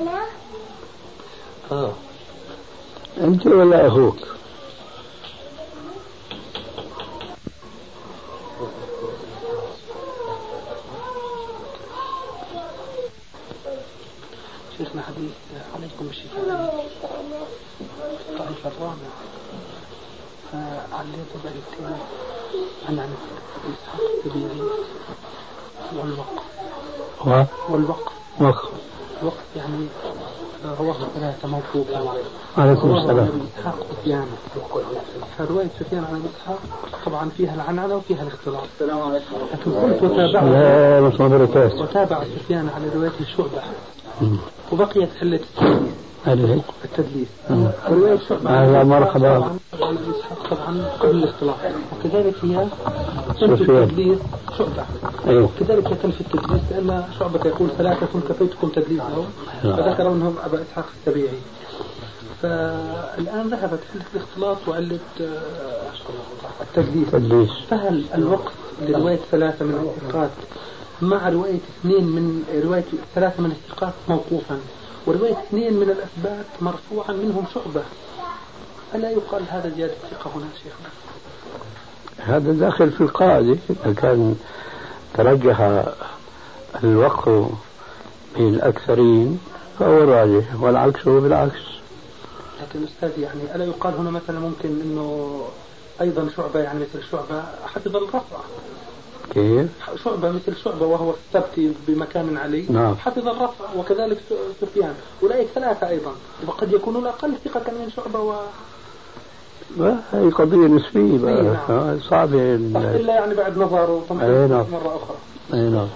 أنا آه. أنت ولا أخوك؟ شيخنا حديث عليكم بالشفاء الطائف الرابع. فعليت بأيتين عن عن إسحاق السبيعي والوقف. و؟ والوقف. وقف. الوقف يعني رواه ثلاثة موقوفة عليكم السلام. إسحاق سفيان. فرواية سفيان عن إسحاق طبعا فيها العنعنة وفيها الاختلاط. السلام عليكم. لكن قلت وبركاته وتابع سفيان على رواية شعبة. وبقيت علة التدليس هذه هي التدليس. شعبة أهلا مرحبا. طبعا قبل الاختلاط وكذلك هي تنفي سفيان. التدليس. شعبة. أيوه. كذلك هي تنفي التدليس لأن شعبة يقول ثلاثة كفيتكم تدليسهم فذكروا أنهم أبا إسحاق السبيعي فالآن ذهبت علة الاختلاط وعلة آه، التدليس. تدليس فهل الوقف لرواية ثلاثة من الثقات مع رواية اثنين من رواية ثلاثة من الثقات موقوفا؟ ورواية اثنين من الأثبات مرفوعا منهم شعبة. ألا يقال هذا زيادة ثقة هنا شيخنا؟ هذا داخل في القاعدة إذا كان ترجح الوقف بين الأكثرين فهو الراجح والعكس هو بالعكس. لكن أستاذ يعني ألا يقال هنا مثلا ممكن أنه أيضا شعبة يعني مثل شعبة حفظ الرفع. كيف؟ شعبة مثل شعبة وهو الثبت بمكان علي نعم. حفظ الرفع وكذلك سفيان أولئك ثلاثة أيضا وقد يكونون أقل ثقة من شعبة و ما هي قضية نسبية بقى نعم. آه، صعبة ال- إلا يعني بعد نظر وتمحيص نعم. مرة أخرى أي نعم.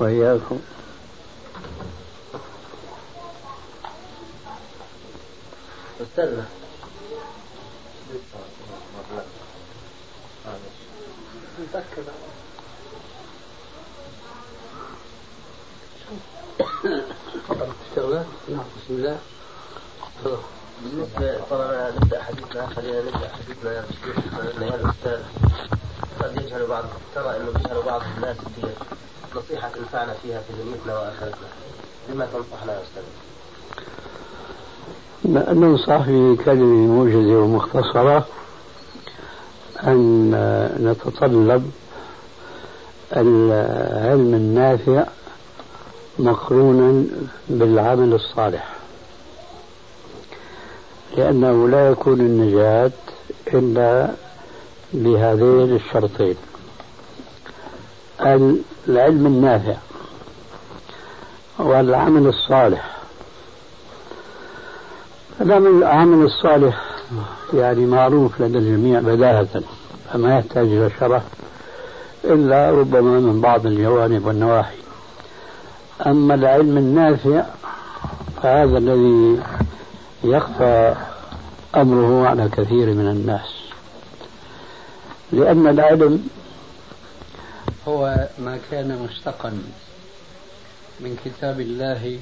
وإياكم أستاذنا اشتغلنا؟ نعم بسم الله. بالنسبة طبعا نبدأ حديثنا خلينا نبدأ حديثنا يا شيخ لأن الأستاذ قد يجهل بعض ترى أنه يجهل بعض الناس في نصيحة تنفعنا فيها في دنيتنا وآخرتنا. بما تنصحنا يا أستاذ؟ ننصح بكلمة موجزة ومختصرة. أن نتطلب العلم النافع مقرونا بالعمل الصالح. لأنه لا يكون النجاة إلا بهذين الشرطين. العلم النافع والعمل الصالح. العمل الصالح يعني معروف لدى الجميع بداهة فما يحتاج إلى شرح إلا ربما من بعض الجوانب والنواحي. أما العلم النافع فهذا الذي يخفى أمره على كثير من الناس. لأن العلم هو ما كان مشتقا من كتاب الله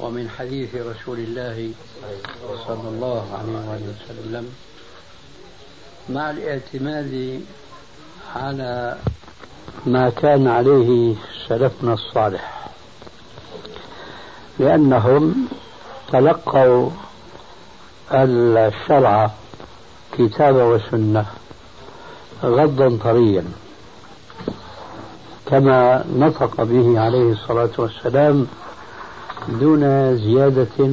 ومن حديث رسول الله صلى الله عليه وسلم مع الاعتماد على ما كان عليه سلفنا الصالح لأنهم تلقوا الشرع كتابا وسنة غضا طريا كما نطق به عليه الصلاة والسلام دون زيادة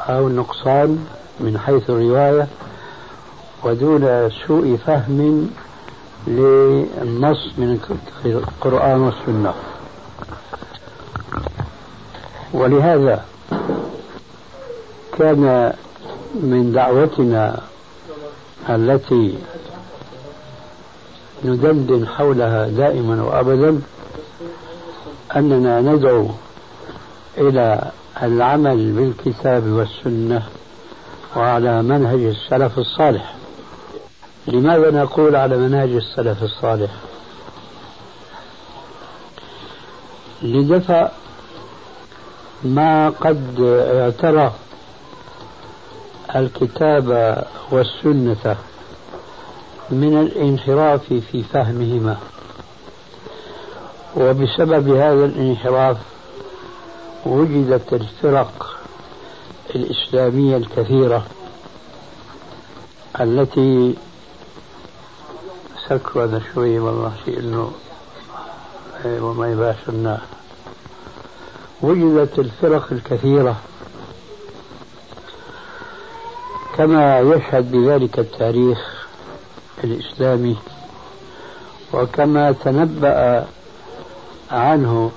أو نقصان من حيث الرواية ودون سوء فهم للنص من القرآن والسنة. ولهذا كان من دعوتنا التي ندندن حولها دائما وابدا أننا ندعو إلى العمل بالكتاب والسنة وعلى منهج السلف الصالح. لماذا نقول على منهج السلف الصالح؟ لدفع ما قد اعترى الكتاب والسنة من الانحراف في فهمهما. وبسبب هذا الانحراف وجدت الفرق الإسلامية الكثيرة التي سكروا هذا شوي والله شيء إنه وما يباشرنا وجدت الفرق الكثيرة كما يشهد بذلك التاريخ الإسلامي وكما تنبأ عنه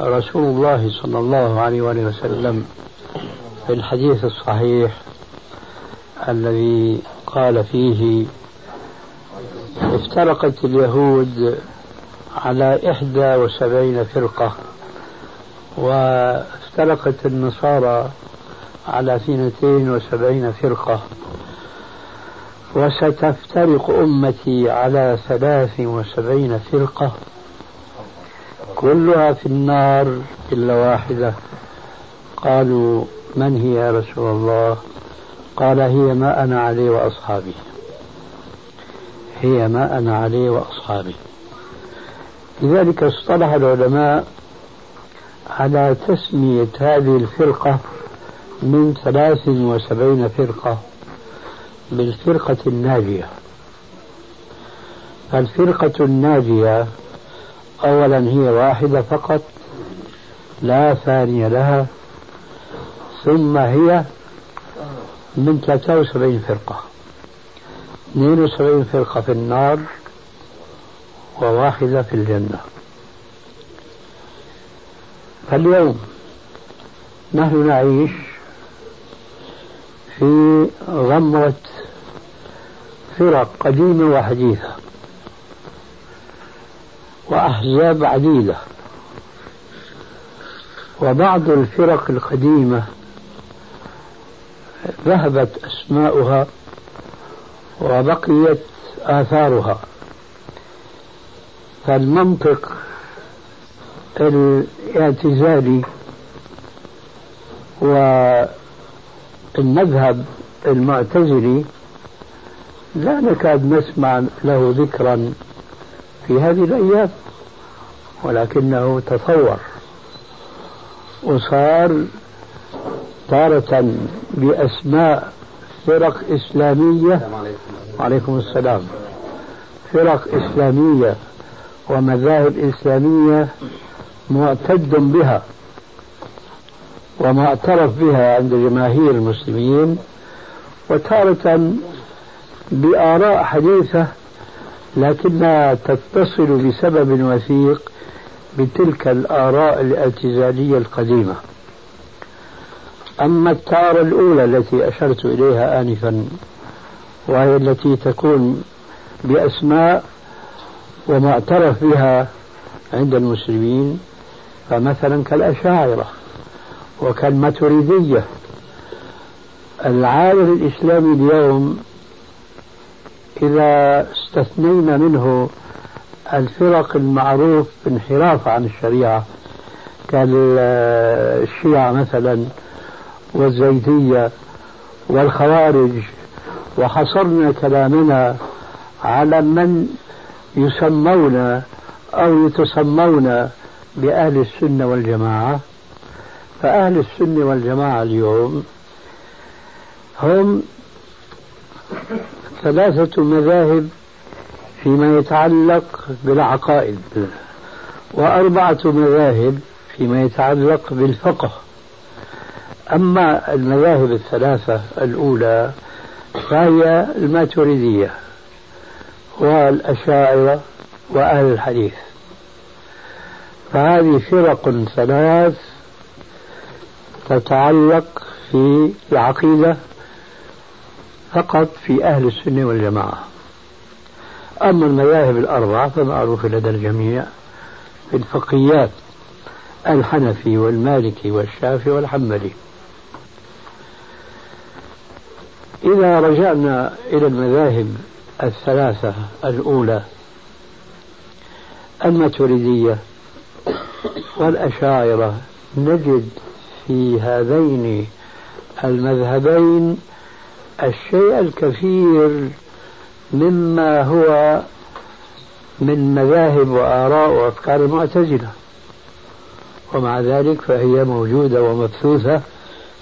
رسول الله صلى الله عليه وآله وسلم في الحديث الصحيح الذي قال فيه افترقت اليهود على إحدى وسبعين فرقة وافترقت النصارى على اثنتين وسبعين فرقة وستفترق أمتي على ثلاث وسبعين فرقة. كلها في النار إلا واحدة. قالوا من هي يا رسول الله؟ قال هي ما أنا عليه وأصحابي. هي ما أنا عليه وأصحابي. لذلك اصطلح العلماء على تسمية هذه الفرقة من ثلاث وسبعين فرقة بالفرقة الناجية. الفرقة الناجية أولا هي واحدة فقط لا ثانية لها. ثم هي من 73 فرقة. 72 فرقة في النار وواحدة في الجنة. فاليوم نحن نعيش في غمرة فرق قديمة وحديثة. وأحزاب عديدة وبعض الفرق القديمة ذهبت أسماؤها وبقيت آثارها. فالمنطق الاعتزالي والمذهب المعتزلي لا نكاد نسمع له ذكرا في هذه الأيام ولكنه تطور وصار تارة بأسماء فرق إسلامية. وعليكم السلام. فرق إسلامية ومذاهب إسلامية معتد بها ومعترف بها عند جماهير المسلمين وتارة بآراء حديثة لكنها تتصل بسبب وثيق بتلك الآراء الاعتزالية القديمة. أما التارة الأولى التي أشرت إليها آنفا وهي التي تكون بأسماء ومعترف بها عند المسلمين فمثلا كالأشاعرة وكالماتريدية. العالم الإسلامي اليوم إذا استثنينا منه الفرق المعروف بانحراف عن الشريعة كالشيعة مثلا والزيدية والخوارج وحصرنا كلامنا على من يسمون أو يتسمون بأهل السنة والجماعة. فأهل السنة والجماعة اليوم هم ثلاثة مذاهب فيما يتعلق بالعقائد وأربعة مذاهب فيما يتعلق بالفقه. أما المذاهب الثلاثة الأولى فهي الماتريدية والأشاعرة وأهل الحديث. فهذه فرق ثلاث تتعلق في العقيدة فقط في أهل السنة والجماعة. أما المذاهب الأربعة فمعروفة لدى الجميع في الفقهيات الحنفي والمالكي والشافعي والحنبلي. إذا رجعنا إلى المذاهب الثلاثة الأولى الماتريدية والأشاعرة نجد في هذين المذهبين الشيء الكثير مما هو من مذاهب وآراء وأفكار المعتزلة. ومع ذلك فهي موجودة ومبثوثة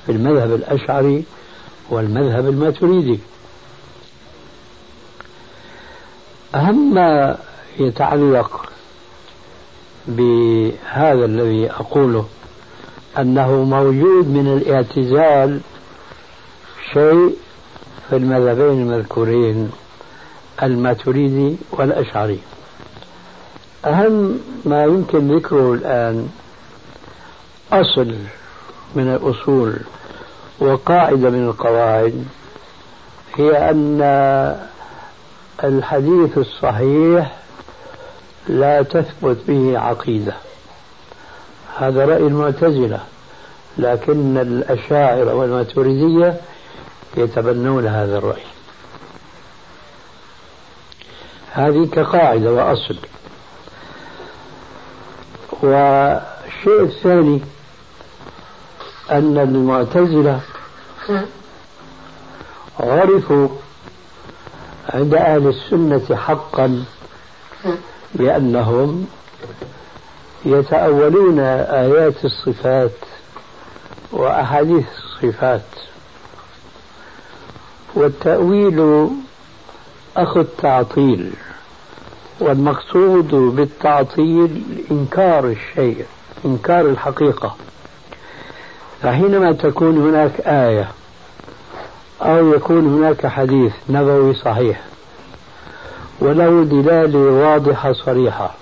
في المذهب الأشعري والمذهب الماتريدي. أهم ما يتعلق بهذا الذي أقوله أنه موجود من الاعتزال شيء في المذهبين المذكورين الماتريدي والأشعري. أهم ما يمكن ذكره الآن أصل من الأصول وقاعدة من القواعد هي أن الحديث الصحيح لا تثبت به عقيدة. هذا رأي المعتزلة لكن الأشاعرة والماتريدية يتبنون هذا الرأي. هذه كقاعدة وأصل. والشيء الثاني أن المعتزلة عرفوا عند أهل السنة حقا بأنهم يتأولون آيات الصفات وأحاديث الصفات. والتأويل أخو التعطيل والمقصود بالتعطيل إنكار الشيء إنكار الحقيقة. فحينما تكون هناك آية أو يكون هناك حديث نبوي صحيح وله دلالة واضحة صريحة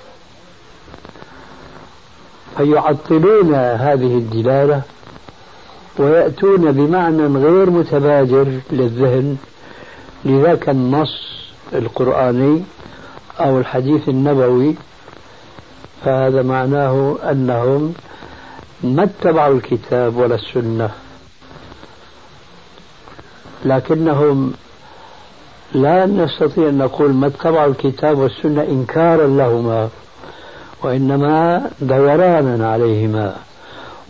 فيعطلون هذه الدلالة ويأتون بمعنى غير متبادر للذهن لذاك النص القرآني أو الحديث النبوي فهذا معناه أنهم ما اتبعوا الكتاب ولا السنة لكنهم لا نستطيع أن نقول ما اتبعوا الكتاب والسنة إنكارا لهما وإنما دورانا عليهما.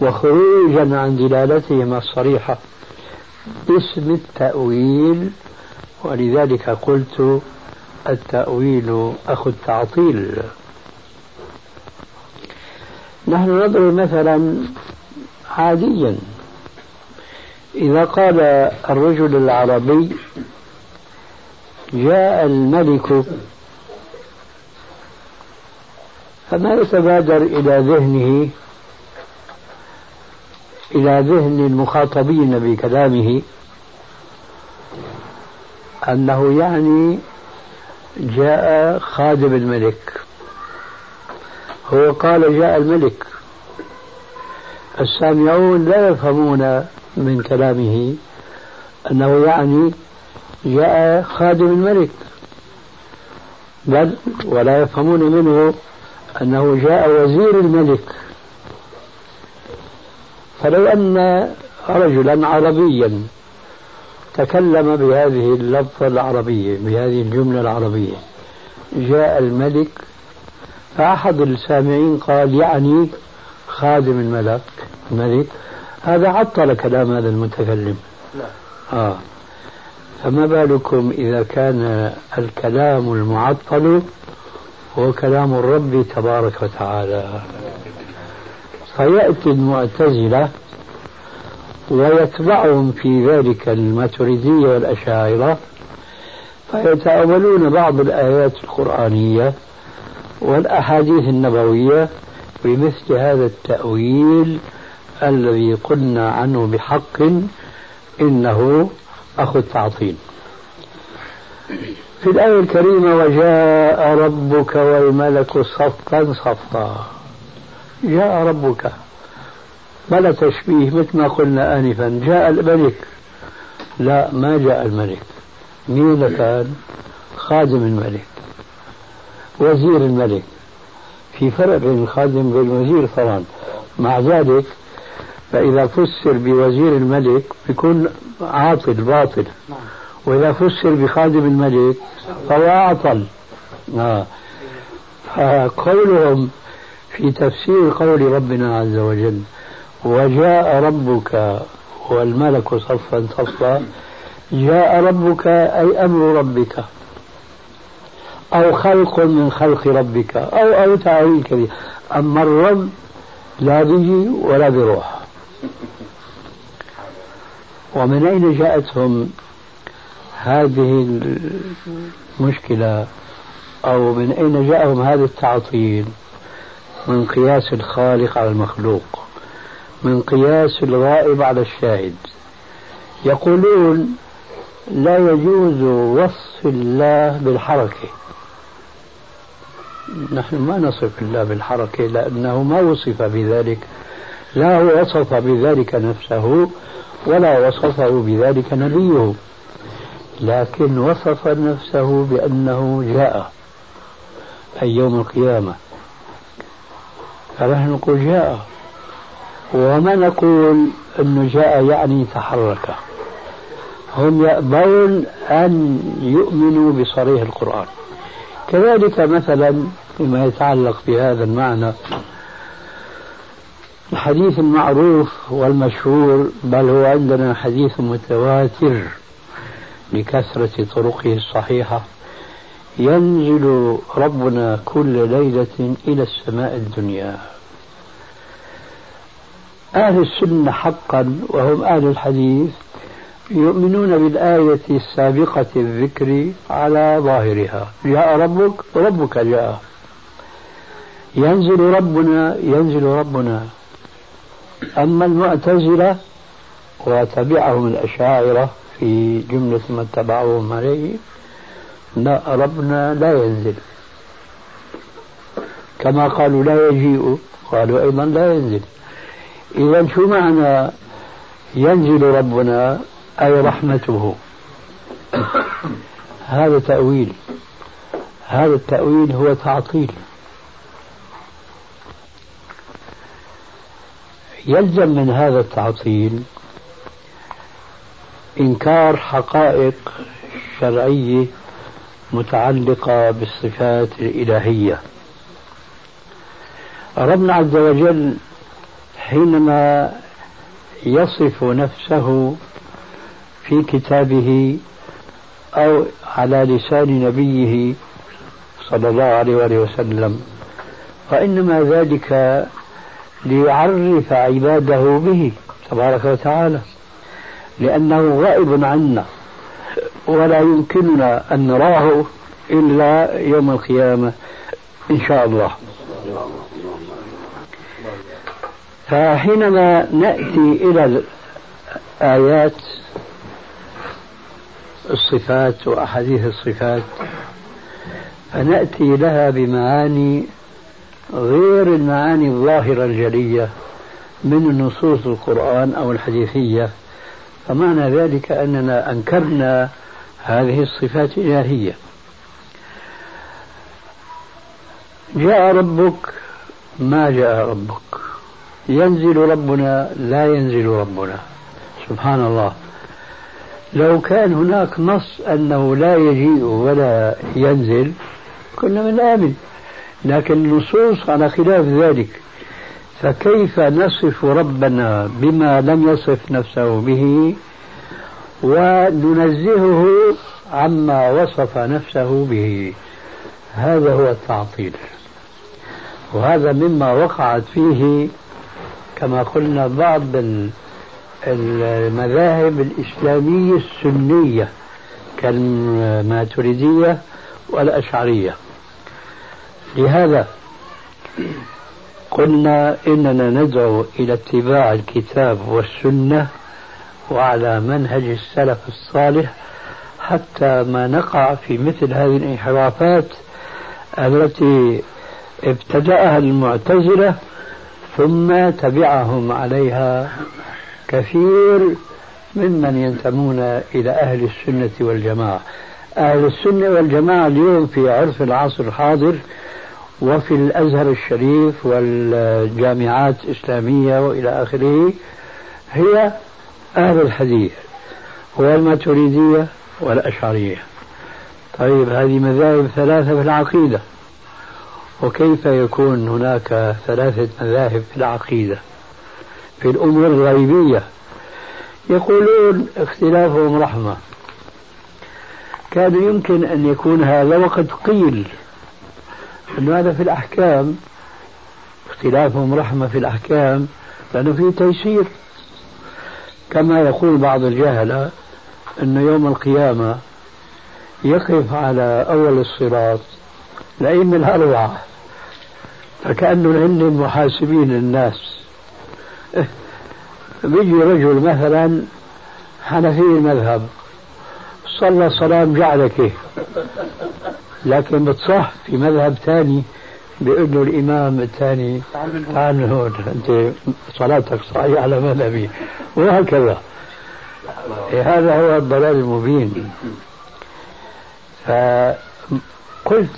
وخروجا عن دلالتهما الصريحة. باسم التأويل ولذلك قلت التأويل أخو التعطيل. نحن نضرب مثلا عاديا. إذا قال الرجل العربي جاء الملك فما يتبادر إلى ذهنه؟ إلى ذهن المخاطبين بكلامه أنه يعني جاء خادم الملك. هو قال جاء الملك. السامعون لا يفهمون من كلامه أنه يعني جاء خادم الملك. بل ولا يفهمون منه أنه جاء وزير الملك. فلو أن رجلا عربيا تكلم بهذه اللفظة العربية بهذه الجملة العربية جاء الملك فأحد السامعين قال يعني خادم الملك الملك هذا عطل كلام هذا المتكلم. نعم. آه. فما بالكم إذا كان الكلام المعطل هو كلام الرب تبارك وتعالى. فيأتي المعتزلة ويتبعهم في ذلك الماتريدية والأشاعرة فيتأولون بعض الآيات القرآنية والأحاديث النبوية بمثل هذا التأويل الذي قلنا عنه بحق إنه أخو التعطيل في الآية الكريمة وجاء ربك والملك صفا صفا. جاء ربك. بلا تشبيه مثل ما قلنا آنفا. جاء الملك. لا ما جاء الملك. مين كان خادم الملك. وزير الملك. في فرق بين الخادم والوزير طبعا. مع ذلك فإذا فسر بوزير الملك بيكون عاطل باطل. وإذا فسر بخادم الملك فهو أعطل. آه. فقولهم في تفسير قول ربنا عز وجل وجاء ربك والملك صفا صفا جاء ربك أي أمر ربك أو خلق من خلق ربك أو أو تعويل كبير أما الرب لا به ولا بروح ومن أين جاءتهم هذه المشكلة؟ أو من أين جاءهم هذا التعطيل؟ من قياس الخالق على المخلوق من قياس الغائب على الشاهد. يقولون لا يجوز وصف الله بالحركة. نحن ما نصف الله بالحركة لأنه ما وصف بذلك لا هو وصف بذلك نفسه ولا وصفه بذلك نبيه. لكن وصف نفسه بأنه جاء أي يوم القيامة. فنحن نقول جاء. وما نقول أنه جاء يعني تحرك. هم يأبون أن يؤمنوا بصريح القرآن. كذلك مثلا فيما يتعلق بهذا المعنى الحديث المعروف والمشهور بل هو عندنا حديث متواتر لكثرة طرقه الصحيحة. ينزل ربنا كل ليلة إلى السماء الدنيا. أهل السنة حقا وهم أهل الحديث يؤمنون بالآية السابقة الذكر على ظاهرها. جاء ربك ربك جاء. ينزل ربنا ينزل ربنا. أما المعتزلة وتبعهم الأشاعرة في جملة ما اتبعوهم عليه لا ربنا لا ينزل. كما قالوا لا يجيء قالوا أيضا لا ينزل. إذا شو معنى ينزل ربنا؟ أي رحمته. هذا تأويل. هذا التأويل هو تعطيل. يلزم من هذا التعطيل إنكار حقائق شرعية متعلقة بالصفات الإلهية. ربنا عز وجل حينما يصف نفسه في كتابه أو على لسان نبيه صلى الله عليه وآله وسلم وإنما ذلك ليعرف عباده به تبارك وتعالى لأنه غائب عنا. ولا يمكننا أن نراه إلا يوم القيامة إن شاء الله. فحينما نأتي إلى الآيات الصفات وأحاديث الصفات فنأتي لها بمعاني غير المعاني الظاهرة الجلية من نصوص القرآن أو الحديثية. فمعنى ذلك أننا أنكرنا هذه الصفات الإلهية جاء ربك ما جاء ربك. ينزل ربنا لا ينزل ربنا. سبحان الله. لو كان هناك نص أنه لا يجيء ولا ينزل كنا من آمن. لكن النصوص على خلاف ذلك. فكيف نصف ربنا بما لم يصف نفسه به وننزهه عما وصف نفسه به. هذا هو التعطيل. وهذا مما وقعت فيه كما قلنا بعض المذاهب الإسلامية السنية كالماتريدية والأشعرية. لهذا قلنا إننا ندعو إلى اتباع الكتاب والسنة وعلى منهج السلف الصالح حتى ما نقع في مثل هذه الانحرافات التي ابتدأها المعتزلة ثم تبعهم عليها كثير ممن ينتمون إلى أهل السنة والجماعة. أهل السنة والجماعة اليوم في عرف العصر الحاضر وفي الأزهر الشريف والجامعات الإسلامية وإلى آخره هي أهل الحديث والماتريدية والأشعرية. طيب هذه مذاهب ثلاثة في العقيدة. وكيف يكون هناك ثلاثة مذاهب في العقيدة؟ في الأمور الغيبية. يقولون اختلافهم رحمة. كان يمكن أن يكون هذا وقد قيل. أن هذا في الأحكام اختلافهم رحمة في الأحكام لأنه فيه تيسير. كما يقول بعض الجهلة أن يوم القيامة يقف على أول الصراط الأئمة الأربعة فكأنهم هن محاسبين الناس. بيجي رجل مثلا حنفي المذهب. صلى صلاة جعلك. لكن بتصح في مذهب ثاني بيقول له الإمام الثاني تعال من هون أنت صلاتك صحيحة على مذهبي وهكذا. هذا هو الضلال المبين. فقلت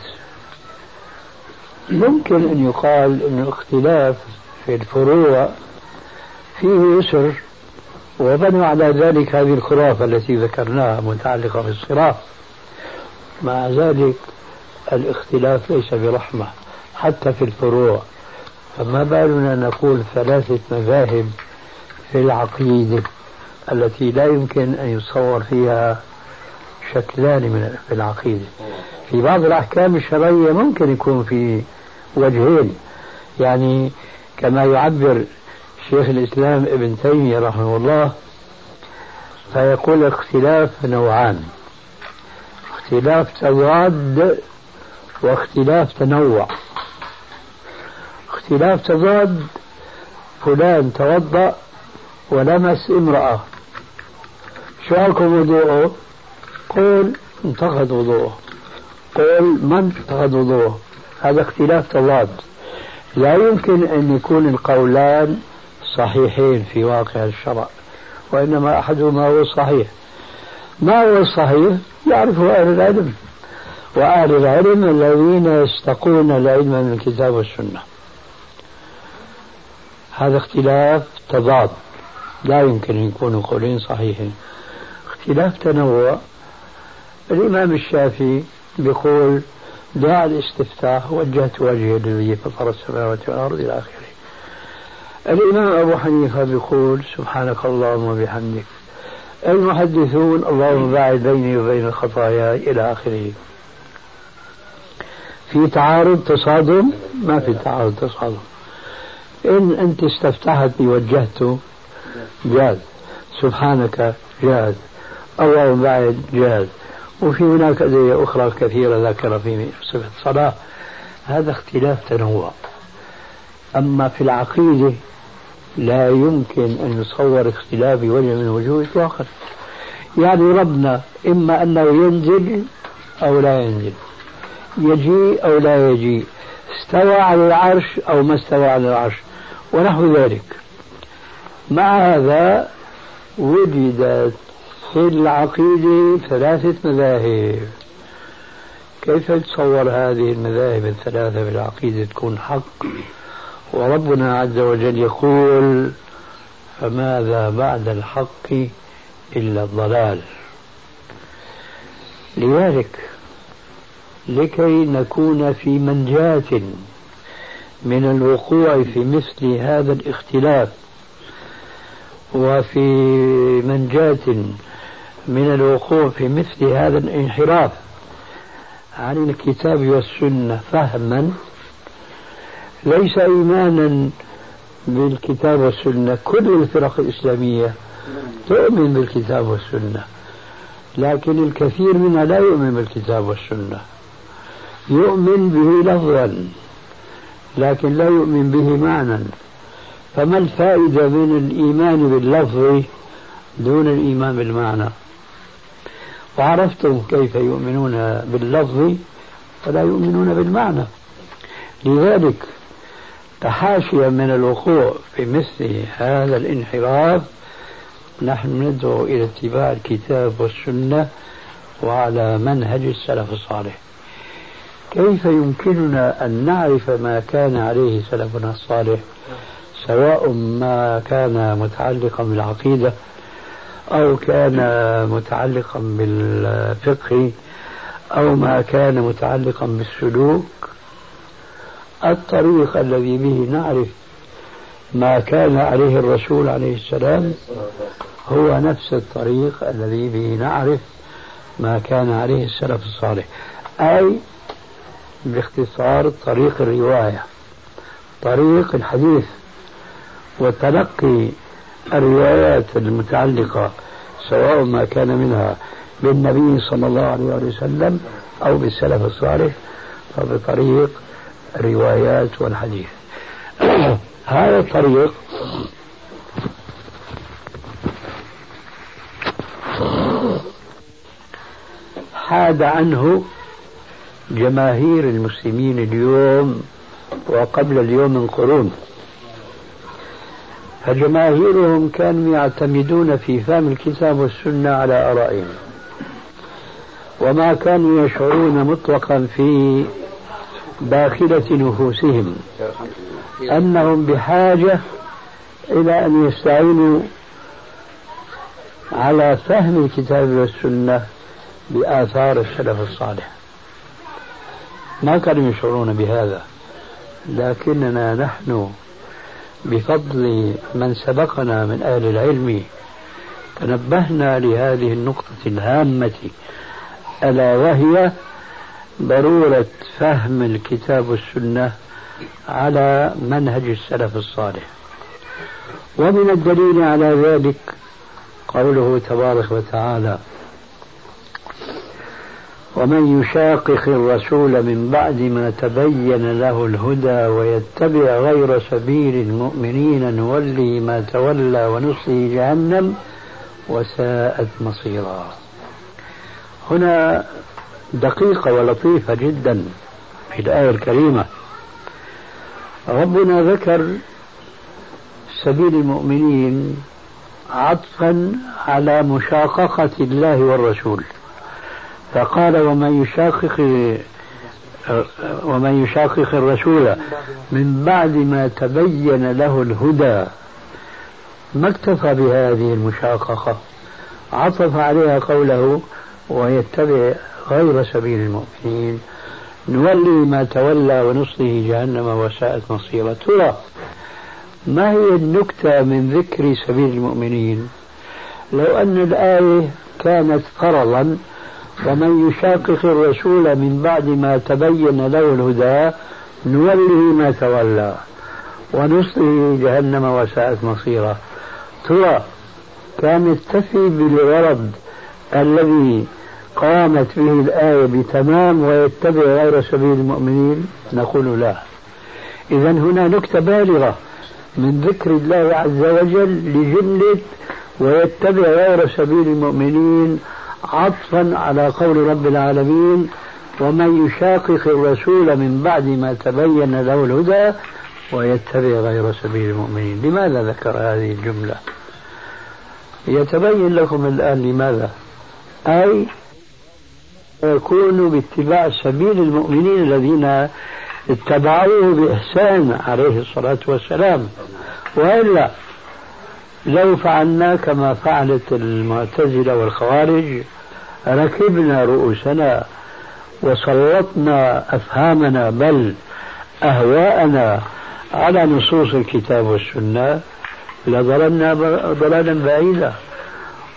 ممكن أن يقال أن الاختلاف في الفروع فيه يسر وبنوا على ذلك هذه الخرافة التي ذكرناها متعلقة بالصراط. مع ذلك الاختلاف ليس برحمة. حتى في الفروع. فما بالنا نقول ثلاثة مذاهب في العقيدة التي لا يمكن أن يتصور فيها شكلان من في العقيدة. في بعض الأحكام الشرعية ممكن يكون في وجهين. يعني كما يعبر شيخ الإسلام ابن تيمية رحمه الله فيقول الاختلاف نوعان. اختلاف تضاد واختلاف تنوع. اختلاف تضاد فلان توضأ ولمس امرأة. شو حكم وضوءه؟ قول انتقد وضوءه. قول من انتقد وضوءه؟ هذا اختلاف تضاد. لا يمكن أن يكون القولان صحيحين في واقع الشرع وإنما أحدهما هو الصحيح ما هو الصحيح يعرفه أهل العلم. وأهل العلم الذين يستقون العلم من الكتاب والسنة. هذا اختلاف تضاد. لا يمكن أن يكونوا قولين صحيحين. اختلاف تنوع. الإمام الشافعي بيقول دعاء الاستفتاح وجهت وجهي للذي فطر السماوات والأرض إلى آخره. الإمام أبو حنيفة يقول سبحانك اللهم وبحمدك. المحدثون اللهم باعد بيني وبين الخطايا إلى آخره. في تعارض تصادم؟ ما في تعارض تصادم. إن أنت استفتحت بوجهته جاز. سبحانك جاز. اللهم بعد جاز. وفي هناك أدعية أخرى كثيرة ذكر في صفة الصلاة. هذا اختلاف تنوع. أما في العقيدة لا يمكن أن يصور اختلاف وجه من وجوه إطلاقا يعني ربنا إما أنه ينزل أو لا ينزل. يجيء أو لا يجيء. استوى على العرش أو ما استوى على العرش. ونحو ذلك. مع هذا وجدت في العقيدة ثلاثة مذاهب. كيف تصور هذه المذاهب الثلاثة في العقيدة تكون حق؟ وربنا عز وجل يقول فماذا بعد الحق إلا الضلال لذلك لكي نكون في منجاة من الوقوع في مثل هذا الاختلاف وفي منجاة من الوقوع في مثل هذا الانحراف عن الكتاب والسنة فهما ليس إيمانا بالكتاب والسنة. كل الفرق الإسلامية تؤمن بالكتاب والسنة لكن الكثير منها لا يؤمن بالكتاب والسنة. يؤمن به لفظا. لكن لا يؤمن به معنى. فما الفائدة من الإيمان باللفظ دون الإيمان بالمعنى؟ وعرفتم كيف يؤمنون باللفظ ولا يؤمنون بالمعنى. لذلك تحاشيا من الوقوع في مثل هذا الانحراف نحن ندعو إلى اتباع الكتاب والسنة وعلى منهج السلف الصالح. كيف يمكننا أن نعرف ما كان عليه سلفنا الصالح؟ سواء ما كان متعلقا بالعقيدة أو كان متعلقا بالفقه أو ما كان متعلقا بالسلوك. الطريق الذي به نعرف ما كان عليه الرسول عليه السلام هو نفس الطريق الذي به نعرف ما كان عليه السلف الصالح. أي باختصار طريق الرواية طريق الحديث وتلقي الروايات المتعلقة سواء ما كان منها بالنبي صلى الله عليه وسلم أو بالسلف الصالح فبطريق الروايات والحديث. هذا الطريق حاد عنه جماهير المسلمين اليوم وقبل اليوم من قرون فجماهيرهم كانوا يعتمدون في فهم الكتاب والسنة على آرائهم. وما كانوا يشعرون مطلقا في داخلة نفوسهم. أنهم بحاجة إلى أن يستعينوا على فهم الكتاب والسنة بآثار السلف الصالح. ما كانوا يشعرون بهذا لكننا نحن بفضل من سبقنا من أهل العلم تنبهنا لهذه النقطة الهامة ألا وهي ضرورة فهم الكتاب والسنة على منهج السلف الصالح. ومن الدليل على ذلك قوله تبارك وتعالى ومن يشاقق الرسول من بعد ما تبين له الهدى ويتبع غير سبيل المؤمنين نولي ما تولى ونصلي جهنم وساءت مصيرا. هنا دقيقة ولطيفة جدا في الآية الكريمة. ربنا ذكر سبيل المؤمنين عطفا على مشاققة الله والرسول. فقال ومن يشاقق ومن يشاقق الرسول من بعد ما تبين له الهدى ما اكتفى بهذه المشاققة عطف عليها قوله ويتبع غير سبيل المؤمنين نولي ما تولى ونصله جهنم وساءت مصيرا ترى ما هي النكتة من ذكر سبيل المؤمنين؟ لو أن الآية كانت فرضا ومن يشاقق الرسول من بعد ما تبين له الهدى نوله ما تولى ونصله جهنم وساءت مصيرا. ترى كان يكتفي بالغرض الذي قامت به الآية بتمام ويتبع غير سبيل المؤمنين؟ نقول لا. إذا هنا نكتة بالغة من ذكر الله عز وجل لجملة ويتبع غير سبيل المؤمنين عطفا على قول رب العالمين ومن يشاقق الرسول من بعد ما تبين له الهدى ويتبع غير سبيل المؤمنين. لماذا ذكر هذه الجملة؟ يتبين لكم الآن لماذا؟ أي يكون باتباع سبيل المؤمنين الذين اتبعوه بإحسان عليه الصلاة والسلام وإلا لو فعلنا كما فعلت المعتزلة والخوارج ركبنا رؤوسنا وسلطنا أفهامنا بل أهواءنا على نصوص الكتاب والسنة لضللنا ضلالا بعيدا.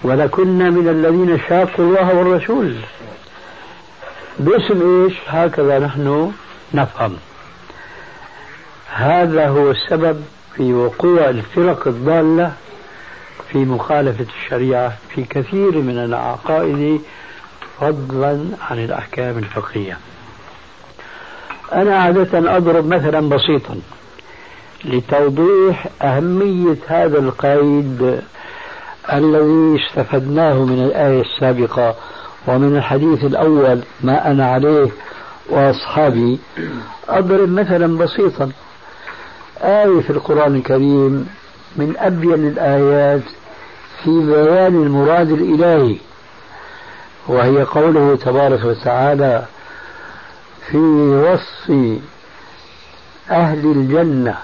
ولكنا من الذين شاقوا الله والرسول. باسم إيش؟ هكذا نحن نفهم. هذا هو السبب في وقوع الفرق الضالة في مخالفة الشريعة في كثير من العقائد فضلا عن الأحكام الفقهية. أنا عادة أضرب مثلا بسيطا لتوضيح أهمية هذا القيد الذي استفدناه من الآية السابقة ومن الحديث الأول ما أنا عليه وأصحابي. أضرب مثلا بسيطا آية في القرآن الكريم من أبين الآيات في بيان المراد الإلهي. وهي قوله تبارك وتعالى في وصف أهل الجنة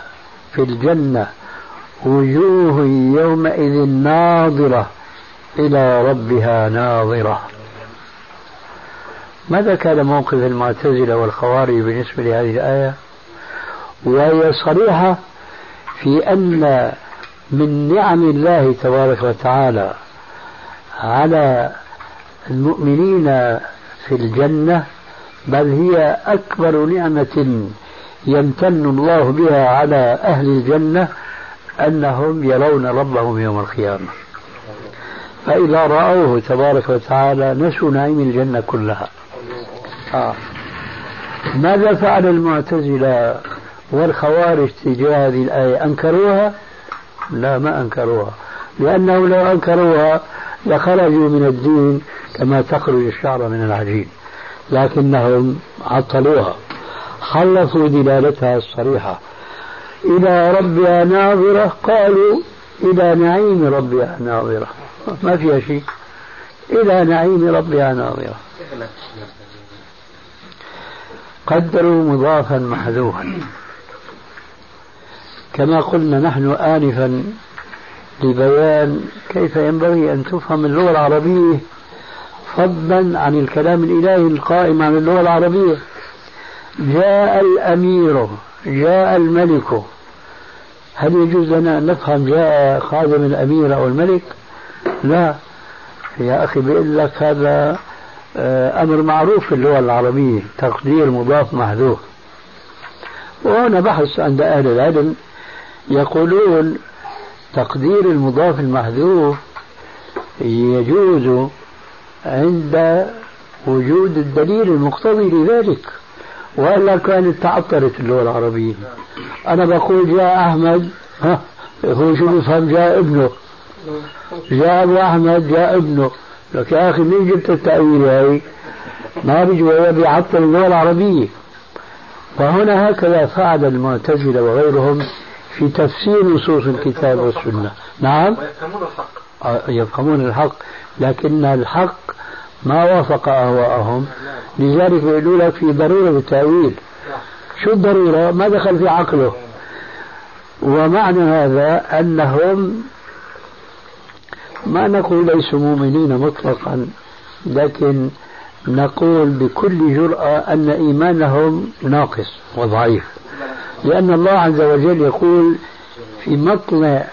في الجنة وجوه يومئذ ناظرة إلى ربها ناظرة. ماذا كان موقف المعتزلة والخوارج بالنسبة لهذه الآية؟ وهي صريحة في أن من نعم الله تبارك وتعالى على المؤمنين في الجنة بل هي أكبر نعمة يمتن الله بها على أهل الجنة أنهم يرون ربهم يوم القيامة. فإذا رأوه تبارك وتعالى نسوا نعيم الجنة كلها. آه. ماذا فعل المعتزلة؟ والخوارج تجاه هذه الآية أنكروها؟ لا ما أنكروها. لأنه لو أنكروها لخرجوا من الدين كما تخرج الشعر من العجين لكنهم عطلوها. خلصوا دلالتها الصريحة. إلى ربها ناظرة قالوا إلى نعيم ربها ناظرة. ما فيها شيء. إلى نعيم ربها ناظرة. قدروا مضافا محذوفا. كما قلنا نحن آنفا لبيان كيف ينبغي أن تفهم اللغة العربية فضلا عن الكلام الإلهي القائم عن اللغة العربية. جاء الأمير جاء الملك. هل يجوز لنا أن نفهم جاء خادم الأمير أو الملك؟ لا. يا أخي بيقول لك هذا آه، أمر معروف في اللغة العربية تقدير مضاف محذوف. وهنا بحث عند أهل العلم يقولون تقدير المضاف المحذوف يجوز عند وجود الدليل المقتضي لذلك وإلا كانت تعطلت اللغة العربية. أنا بقول جاء أحمد ها هو شو بفهم جاء ابنه. جاء أبو أحمد جاء ابنه. لك يا أخي مين جبت التأويل هاي؟ ما بيجي بيعطل اللغة العربية. فهنا هكذا فعل المعتزلة وغيرهم في تفسير نصوص الكتاب والسنة. نعم. ويفهمون الحق. آه، يفهمون الحق لكن الحق ما وافق أهواءهم. لذلك يقولوا لك في ضرورة التأويل. شو الضرورة؟ ما دخل في عقله. ومعنى هذا أنهم ما نقول ليسوا مؤمنين مطلقا لكن نقول بكل جرأة أن إيمانهم ناقص وضعيف. لأن الله عز وجل يقول في مطلع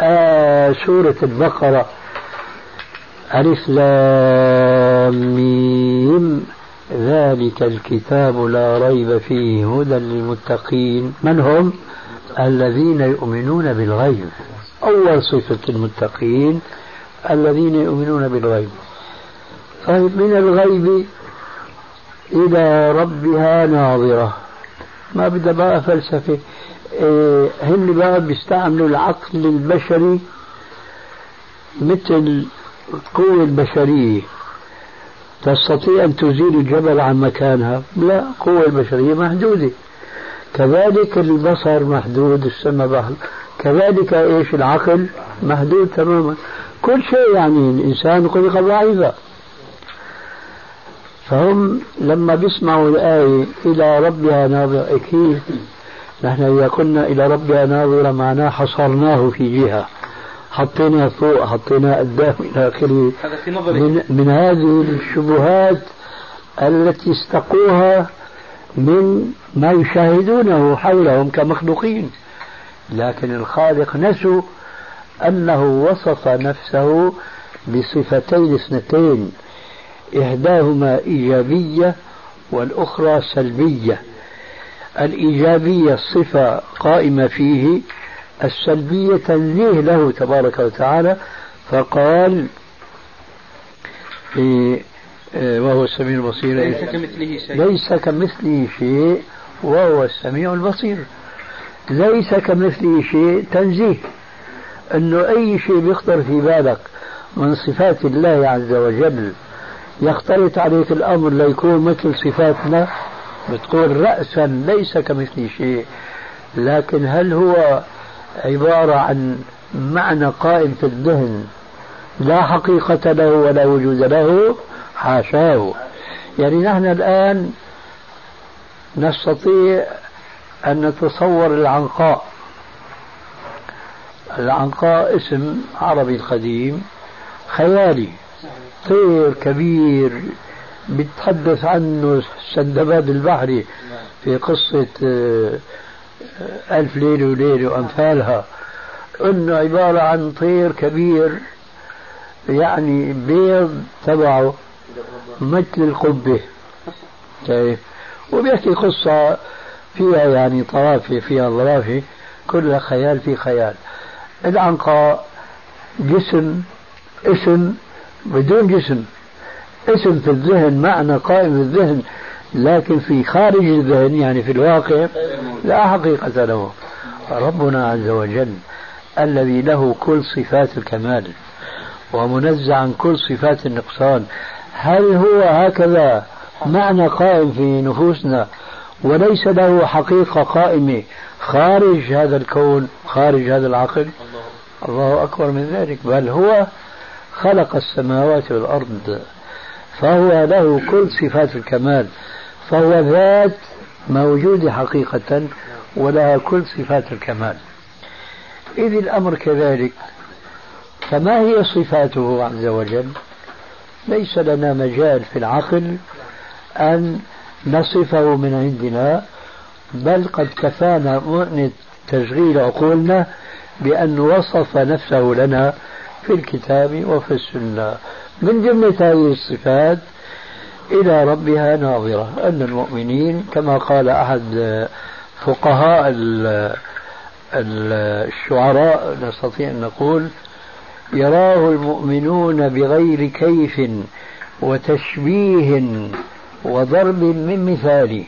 آه سورة البقرة ألف لام ذلك الكتاب لا ريب فيه هدى للمتقين. من هم؟ الذين يؤمنون بالغيب. أول صفة المتقين الذين يؤمنون بالغيب. طيب من الغيب؟ إلى ربها ناظرة. ما بدها بقى فلسفة. إيه هن بقى بيستعملوا العقل البشري مثل القوة البشرية. تستطيع أن تزيل الجبل عن مكانها؟ لا القوة البشرية محدودة. كذلك البصر محدود السمع بحر. كذلك إيش؟ العقل محدود تماما. كل شيء يعني الإنسان خلق ضعيفا فهم لما بيسمعوا الآية إلى ربها ناظرة أكيد نحن إذا قلنا إلى ربها ناظرة معناه حصرناه في جهة. حطينا فوق حطينا قدام إلى آخره. من, من هذه الشبهات التي استقوها من ما يشاهدونه حولهم كمخلوقين. لكن الخالق نسوا أنه وصف نفسه بصفتين اثنتين. إحداهما إيجابية والأخرى سلبية. الإيجابية صفة قائمة فيه السلبية تنزيه له تبارك وتعالى فقال في آه، وهو السميع البصير ليس كمثله شيء. ليس كمثله شيء وهو السميع البصير. ليس كمثله شيء تنزيه. إنه أي شيء بيخطر في بالك من صفات الله عز وجل يختلط عليك الأمر ليكون مثل صفاتنا بتقول راسا ليس كمثله شيء. لكن هل هو عبارة عن معنى قائم في الذهن؟ لا حقيقة له ولا وجود له حاشاه. يعني نحن الآن نستطيع أن نتصور العنقاء. العنقاء اسم عربي قديم خيالي. طير كبير بيتحدث عنه سندباد البحري في قصة آه، ألف ليلة وليلة وأمثالها. أنه عبارة عن طير كبير يعني بيض تبعه مثل القبة. طيب. وبيحكي قصة فيها يعني طرافة فيها ظرافة كلها خيال في خيال. العنقاء جسم اسم بدون جسم. اسم في الذهن معنى قائم في الذهن لكن في خارج الذهن يعني في الواقع لا حقيقة له. ربنا عز وجل الذي له كل صفات الكمال ومنزع عن كل صفات النقصان. هل هو هكذا معنى قائم في نفوسنا وليس له حقيقة قائمة خارج هذا الكون خارج هذا العقل؟ الله أكبر من ذلك. بل هو خلق السماوات والأرض فهو له كل صفات الكمال فهو ذات موجودة حقيقة ولها كل صفات الكمال. إذ الأمر كذلك فما هي صفاته عز وجل؟ ليس لنا مجال في العقل أن نصفه من عندنا بل قد كفانا مؤنة تشغيل عقولنا بأن وصف نفسه لنا في الكتاب وفي السنة. من جملة هذه الصفات إلى ربها ناظرة. أن المؤمنين كما قال أحد فقهاء الشعراء نستطيع أن نقول يراه المؤمنون بغير كيف وتشبيه وضرب من مثال.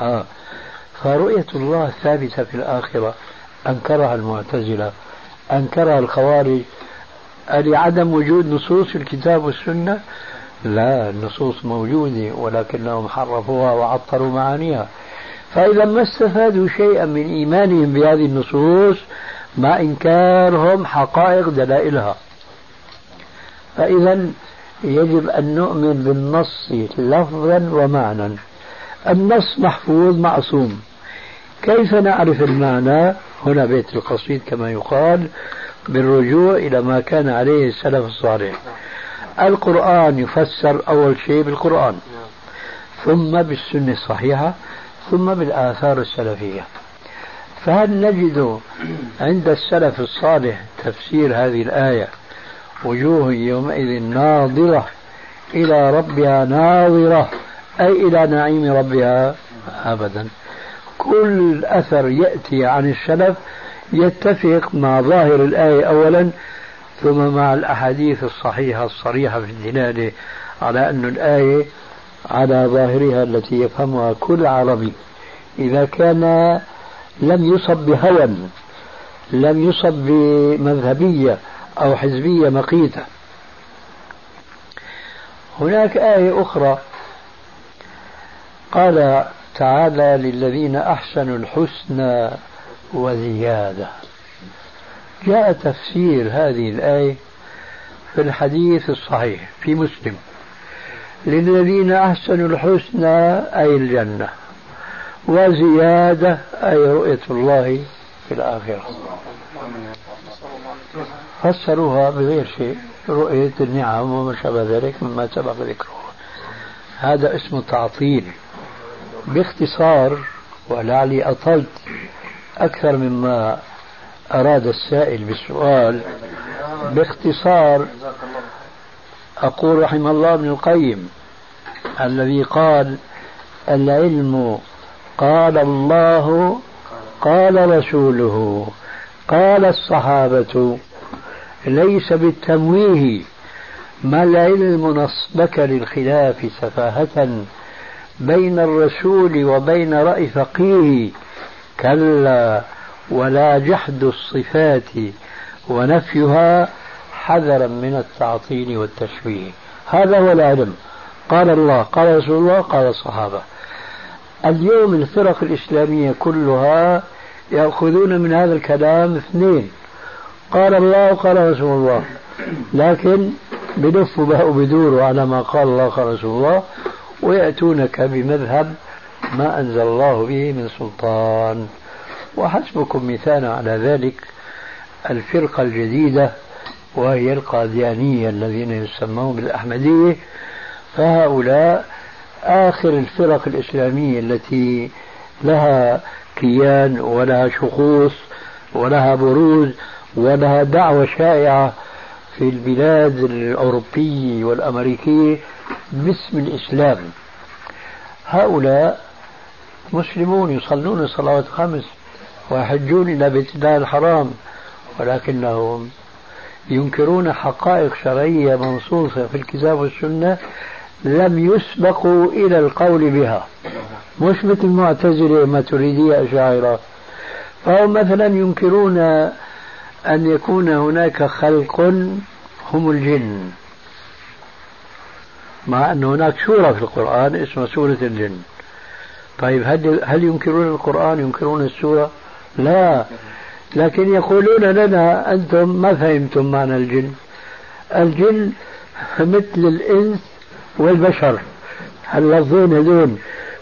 آه. فرؤية الله ثابتة في الآخرة. أنكرها المعتزلة. أنكرها الخوارج. لعدم وجود نصوص الكتاب والسنة؟ لا النصوص موجودة ولكنهم حرفوها وعطروا معانيها. فإذا ما استفادوا شيئا من إيمانهم بهذه النصوص مع إنكارهم حقائق دلائلها. فإذا يجب أن نؤمن بالنص لفظا ومعنى النص محفوظ معصوم. كيف نعرف المعنى؟ هنا بيت القصيد كما يقال. بالرجوع إلى ما كان عليه السلف الصالح القرآن يفسر أول شيء بالقرآن ثم بالسنة الصحيحة ثم بالآثار السلفية. فهل نجد عند السلف الصالح تفسير هذه الآية وجوه يومئذ ناظرة إلى ربها ناظرة أي إلى نعيم ربها؟ أبدا. كل أثر يأتي عن السلف يتفق مع ظاهر الآية أولا ثم مع الأحاديث الصحيحة الصريحة في الدلالة على أن الآية على ظاهرها التي يفهمها كل عربي. إذا كان لم يصب بهوى لم يصب بمذهبية أو حزبية مقيتة. هناك آية أخرى. قال تعالى للذين أحسنوا الحسنى وزيادة. جاء تفسير هذه الآية في الحديث الصحيح في مسلم. للذين أحسنوا الحسنى أي الجنة وزيادة أي رؤية الله في الآخرة. فسروها بغير شيء رؤية النعم وما شابه ذلك مما سبق ذكره. هذا اسمه تعطيل باختصار ولعلي أطلت. أكثر مما أراد السائل بالسؤال باختصار أقول رحم الله ابن القيم الذي قال العلم قال الله قال رسوله قال الصحابة ليس بالتمويه ما العلم نصبك للخلاف سفاهة بين الرسول وبين رأي فقيه كلا ولا جحد الصفات ونفيها حذرا من التعطيل والتشبيه. هذا هو العلم. قال الله قال رسول الله قال الصحابة. اليوم الفرق الإسلامية كلها يأخذون من هذا الكلام اثنين. قال الله وقال رسول الله. لكن بلفوا بقى وبدوروا على ما قال الله قال رسول الله ويأتونك بمذهب ما أنزل الله به من سلطان. وحسبكم مثالا على ذلك الفرقة الجديدة وهي القاديانية الذين يسمون بالأحمدية. فهؤلاء آخر الفرق الإسلامية التي لها كيان ولها شخوص ولها بروز ولها دعوة شائعة في البلاد الأوروبية والأمريكية باسم الإسلام. هؤلاء مسلمون يصلون الصلوات الخمس ويحجون إلى بيت الله الحرام ولكنهم ينكرون حقائق شرعية منصوصة في الكتاب والسنة لم يسبقوا إلى القول بها. مش مثل المعتزلة ما تريدية أشاعرة فهم مثلا ينكرون أن يكون هناك خلق هم الجن مع أن هناك سورة في القرآن اسمها سورة الجن. طيب هل, هل ينكرون القرآن ينكرون السورة؟ لا. لكن يقولون لنا أنتم ما فهمتم معنى الجن. الجن مثل الإنس والبشر اللفظين هذول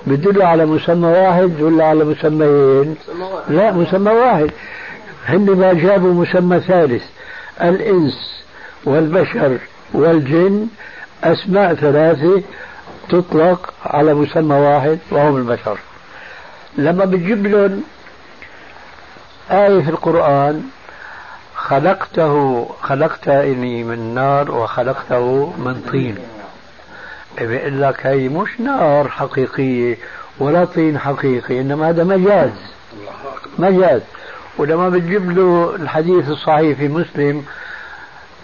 بدلوا على مسمى واحد ولا على مسميين لا مسمى واحد. هن ما جابوا مسمى ثالث الإنس والبشر والجن أسماء ثلاثة تطلق على مسمى واحد وهم البشر. لما بتجيب لهم آية في القرآن خلقته خلقتني من نار وخلقته من طين. بيقول لك هي مش نار حقيقية ولا طين حقيقي إنما هذا مجاز. مجاز. ولما بتجيب له الحديث الصحيح في مسلم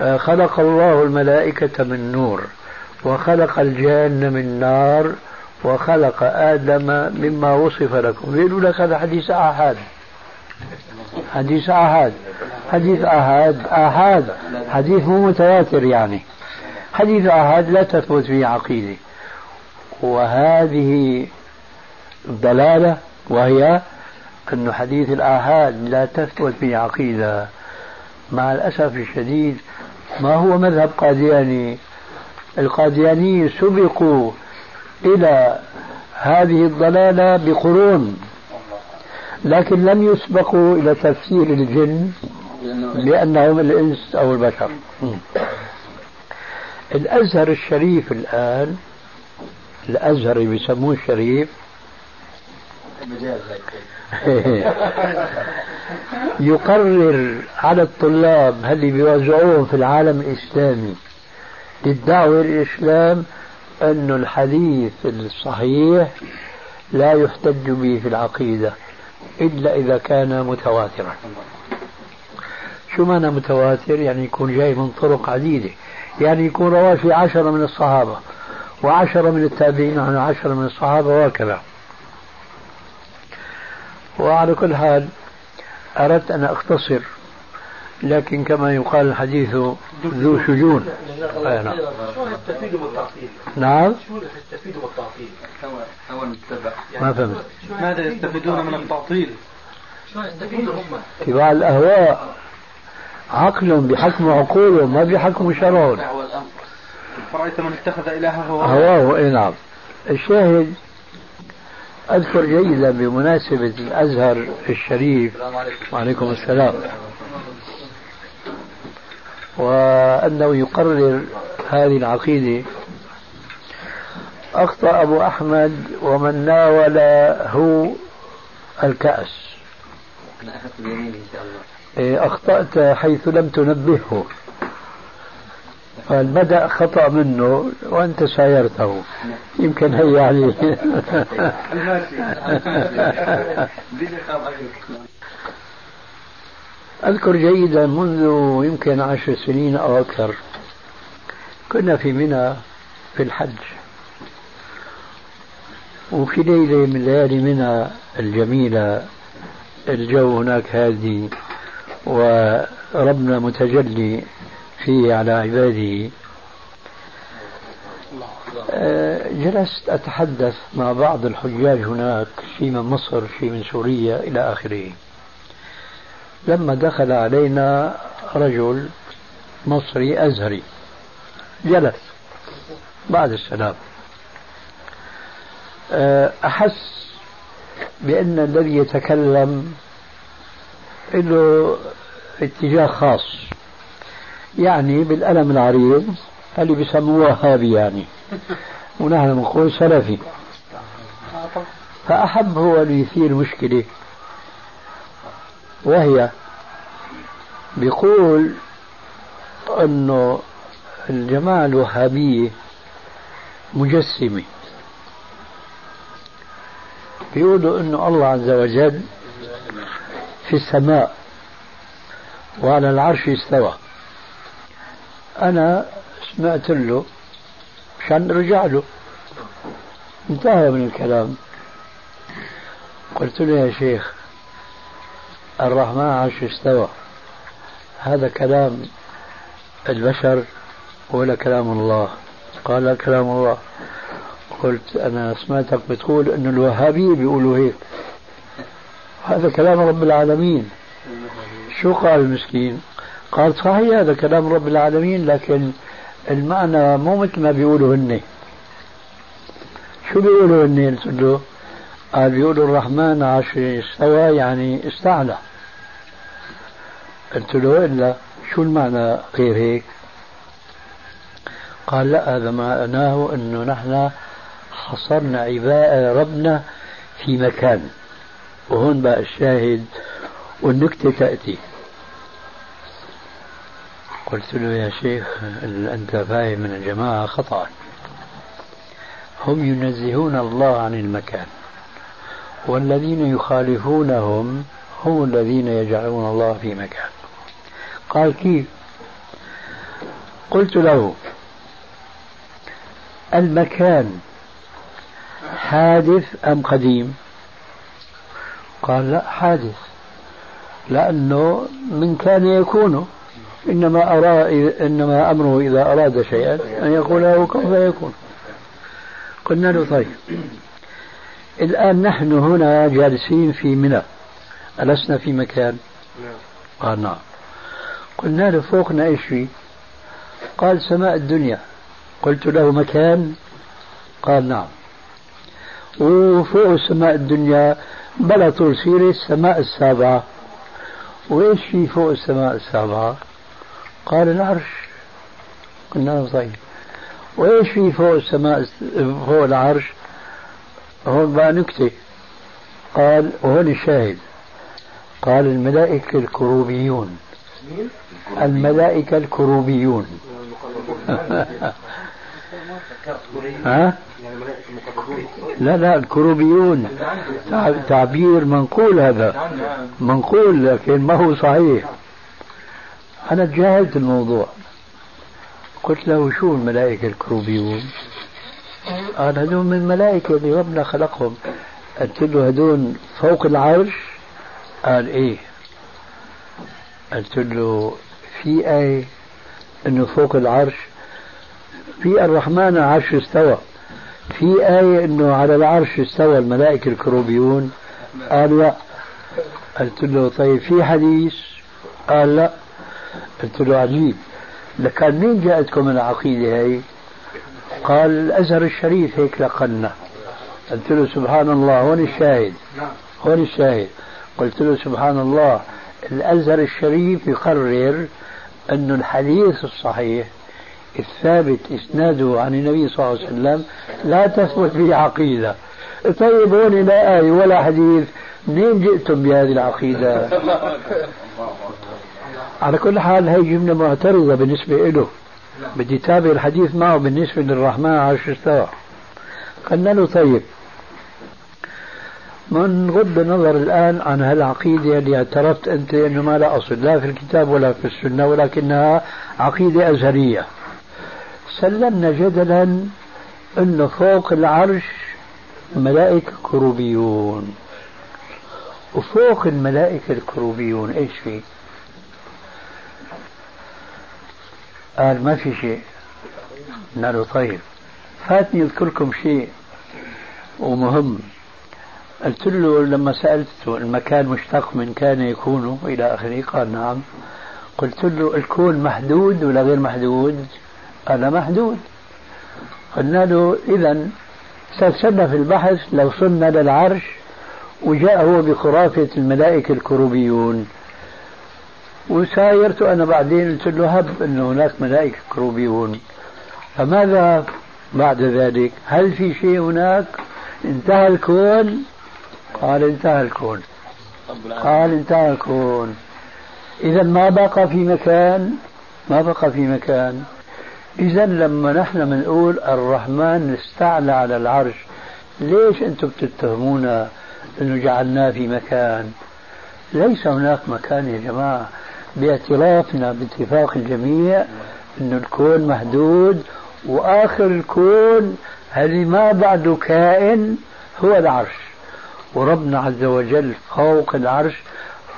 آه، خلق الله الملائكة من نور. وخلق الجان من نار وخلق آدم مما وصف لكم. يقولوا لك هذا حديث آحاد حديث آحاد حديث آحاد آحاد حديث مو متواتر يعني. حديث آحاد لا تثبت فيه عقيدة. وهذه ضلالة وهي أن حديث الآحاد لا تثبت فيه عقيدة. مع الأسف الشديد ما هو مذهب قادياني القاديانية سبقوا إلى هذه الضلالة بقرون لكن لم يسبقوا إلى تفسير الجن لأنهم الإنس أو البشر. الأزهر الشريف الآن الأزهر بيسموه الشريف يقرر على الطلاب اللي بيوزعوهم في العالم الإسلامي. للدعوة الإسلام أن الحديث الصحيح لا يحتج به في العقيدة إلا إذا كان متواترا. شو معنى متواتر؟ يعني يكون جاي من طرق عديدة. يعني يكون رواه في عشرة من الصحابة وعشرة من التابعين عن عشرة من الصحابة وهكذا. وعلى كل حال أردت أن أختصر لكن كما يقال الحديث ذو شجون نعم شو يستفيدوا من التعطيل؟ نعم شو يستفيدوا من التعطيل؟ ما فهمت ماذا يستفيدون من التعطيل؟ شو يستفيدوا هم؟ اتباع الأهواء عقل بحكم عقولهم ما بحكم شرعهم فرأيت من اتخذ إلهه هواه هواه إي نعم الشاهد أذكر جيدا بمناسبة الأزهر الشريف وعليكم السلام وأنه يقرر هذه العقيدة. أخطأ أبو أحمد ومن الكأس. إن شاء الله. إيه، أخطأت حيث لم تنبهه. فالبدأ خطأ منه وأنت سايرته يمكن هي يعني. أذكر جيدا منذ يمكن عشر سنين أو أكثر كنا في منى في الحج. وفي ليلة من ليالي منى الجميلة الجو هناك هادي وربنا متجلي فيه على عباده. آه، جلست أتحدث مع بعض الحجاج هناك شيء من مصر شيء من سوريا إلى آخره. لما دخل علينا رجل مصري أزهري جلس بعد السلام. آه، أحس بأن الذي يتكلم له اتجاه خاص يعني بالألم العريض اللي بيسموه وهابي يعني. ونحن نقول سلفي. فأحب هو أن يثير مشكلة. وهي بيقول أنه الجماعة الوهابية مجسمة. بيقولوا أنه الله عز وجل في السماء وعلى العرش استوى. أنا سمعت له مشان رجع له. انتهى من الكلام. قلت له يا شيخ الرحمن عرش استوى. هذا كلام البشر ولا كلام الله. قال كلام الله. قلت أنا سمعتك بتقول أن الوهابية بيقولوا هيك. هذا كلام رب العالمين. شو قال المسكين؟ قال صحيح هذا كلام رب العالمين لكن المعنى مو مثل ما بيقولوا هن. شو بيقولوا هن؟ قلت له قال بيقولوا الرحمن عاش استوى يعني استعلى. قلت له إلا شو المعنى غير هيك؟ قال لا هذا معناه أنه نحن حصرنا عباء ربنا في مكان وهون بقى الشاهد والنكتة تأتي. قلت له يا شيخ أنت فاهم من الجماعة خطأ. هم ينزهون الله عن المكان والذين يخالفونهم هم الذين يجعلون الله في مكان. قال كيف؟ قلت له المكان حادث أم قديم؟ قال لا حادث لأنه من كان يكون إنما أرى إنما أمره إذا أراد شيئا أن يقول له كن فيكون قلنا له طيب الآن نحن هنا جالسين في منى ألسنا في مكان؟ قال نعم. قلنا له فوقنا إيش في قال سماء الدنيا. قلت له مكان؟ قال نعم. وفوق سماء الدنيا بلا طول سيرة السماء السابعة. وإيش في فوق السماء السابعة؟ قال العرش. قلنا له طيب. وإيش في فوق السماء فوق العرش؟ هون بقى نكتة. قال وهون الشاهد. قال الملائكة الكروبيون. الملائكة الكروبيون. ها؟ لا لا الكروبيون. تعبير منقول هذا. منقول لكن ما هو صحيح. أنا تجاهلت الموضوع. قلت له شو الملائكة الكروبيون؟ قال هذول من الملائكة اللي ربنا خلقهم. قلت له هذول فوق العرش؟ قال إيه. قلت له في آية أنه فوق العرش في الرحمن العرش استوى في آية أنه على العرش استوى الملائكة الكروبيون. قال لا. قلت له طيب في حديث؟ قال لا. قلت له عجيب. لكان مين جاءتكم العقيدة هي؟ قال الأزهر الشريف هيك لقنا. قلت له سبحان الله هون الشاهد. هون الشاهد. قلت له سبحان الله الأزهر الشريف يقرر أن الحديث الصحيح الثابت إسناده عن النبي صلى الله عليه وسلم لا تثبت به عقيدة. طيب هون لا آية ولا حديث. منين جئتم بهذه العقيدة؟ على كل حال هي جملة معترضة بالنسبة له بدي تابع الحديث معه بالنسبة للرحمن عرش استوى. قلنا له طيب من غض النظر الآن عن هالعقيدة اللي اعترفت أنت أنه ما لا أصل لا في الكتاب ولا في السنة ولكنها عقيدة أزهرية. سلمنا جدلا أنه فوق العرش ملائكة كروبيون. وفوق الملائكة الكروبيون إيش في؟ قال ما في شيء. قلنا له طيب. فاتني اذكر لكم شيء ومهم. قلت له لما سألته المكان مشتق من كان يكون إلى آخره قال نعم. قلت له الكون محدود ولا غير محدود؟ قال محدود. قلنا له إذا استرسلنا في البحث لو صرنا للعرش وجاء هو بخرافة الملائكة الكروبيون. وسايرت أنا بعدين قلت له هب أنه هناك ملائكة كروبيون. فماذا بعد ذلك؟ هل في شيء هناك؟ انتهى الكون. قال انتهى الكون. قال انتهى الكون. إذا ما بقى في مكان؟ ما بقى في مكان. إذا لما نحن بنقول الرحمن استعلى على العرش ليش أنتم بتتهمونا أنه جعلناه في مكان؟ ليس هناك مكان يا جماعة. باعترافنا باتفاق الجميع أن الكون محدود وآخر الكون هذه ما بعده كائن هو العرش. وربنا عز وجل فوق العرش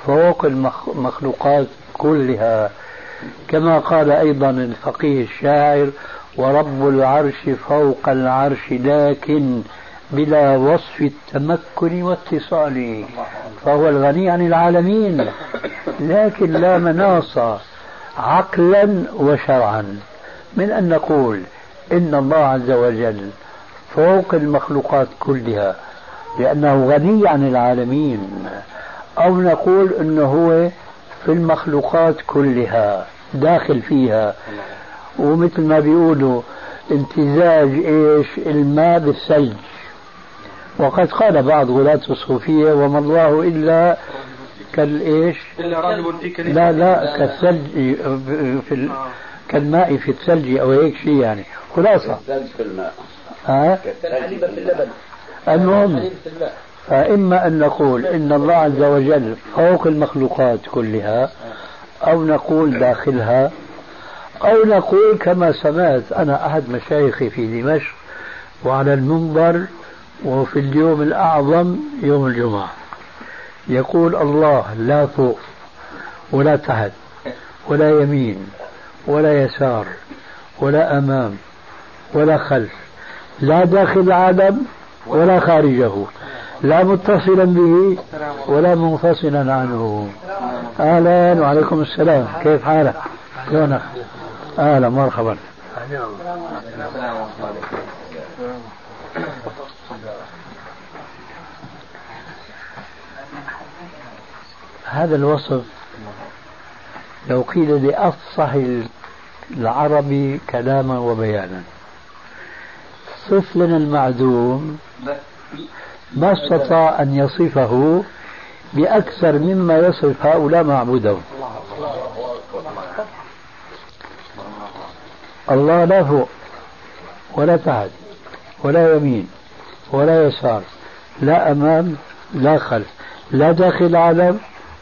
فوق المخلوقات كلها. كما قال أيضا الفقيه الشاعر ورب العرش فوق العرش لكن بلا وصف التمكن واتصال فهو الغني عن العالمين لكن لا مناص عقلا وشرعا. من أن نقول إن الله عز وجل فوق المخلوقات كلها لأنه غني عن العالمين. أو نقول أنه هو في المخلوقات كلها داخل فيها. ومثل ما بيقولوا امتزاج إيش؟ الماء بالثلج. وقد قال بعض غلاة الصوفية وما الله إلا كالإيش إلا في لا لا كالثلج في ال... كالماء في الثلج أو هيك شيء يعني. خلاصة. الثلج في الماء. ها؟ كالحليب في اللبن المهم فإما أن نقول إن الله عز وجل فوق المخلوقات كلها أو نقول داخلها أو نقول كما سمعت أنا أحد مشايخي في دمشق وعلى المنبر وفي اليوم الأعظم يوم الجمعة. يقول الله لا فوق ولا تحت ولا يمين ولا يسار ولا أمام ولا خلف. لا داخل العالم ولا خارجه. لا متصلا به ولا منفصلا عنه. أهلا وعليكم السلام. كيف حالك؟ شلونك؟ أهلا مرحبا. هذا الوصف لو قيل لأفصح العربي كلاما وبيانا. صف لنا المعدوم ما استطاع أن يصفه بأكثر مما يصف هؤلاء معبودهم. الله لا فوق ولا تحت ولا يمين ولا يسار لا أمام لا خلف لا داخل العالم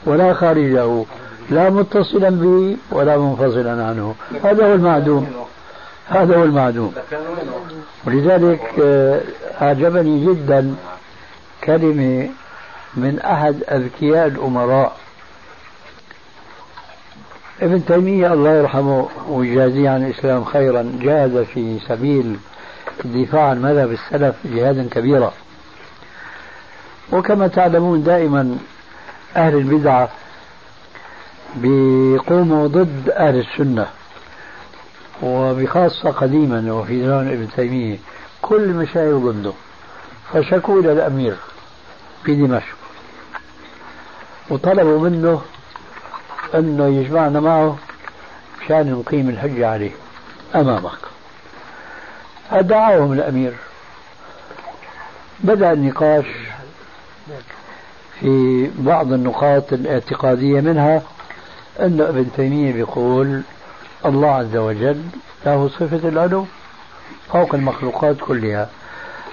ولا خارجه لا متصلا به ولا منفصلا عنه. هذا هو المعدوم. هذا هو المعدوم. ولذلك آه، أعجبني جدا كلمة من أحد أذكياء الأمراء. ابن تيمية الله يرحمه ويجازيه عن الإسلام خيرا جاهد في سبيل الدفاع عن مذهب السلف جهادا كبيرا. وكما تعلمون دائما أهل البدعة بيقوموا ضد أهل السنة. وبخاصة قديما وفي زمان ابن تيمية كل مشايخ ضده فشكوا إلى الأمير في دمشق. وطلبوا منه أنه يجمعنا معه مشان نقيم الحجة عليه أمامك. فدعاهم الأمير. بدأ النقاش في بعض النقاط الاعتقادية منها أن ابن تيمية بيقول الله عز وجل له صفة العلو فوق المخلوقات كلها.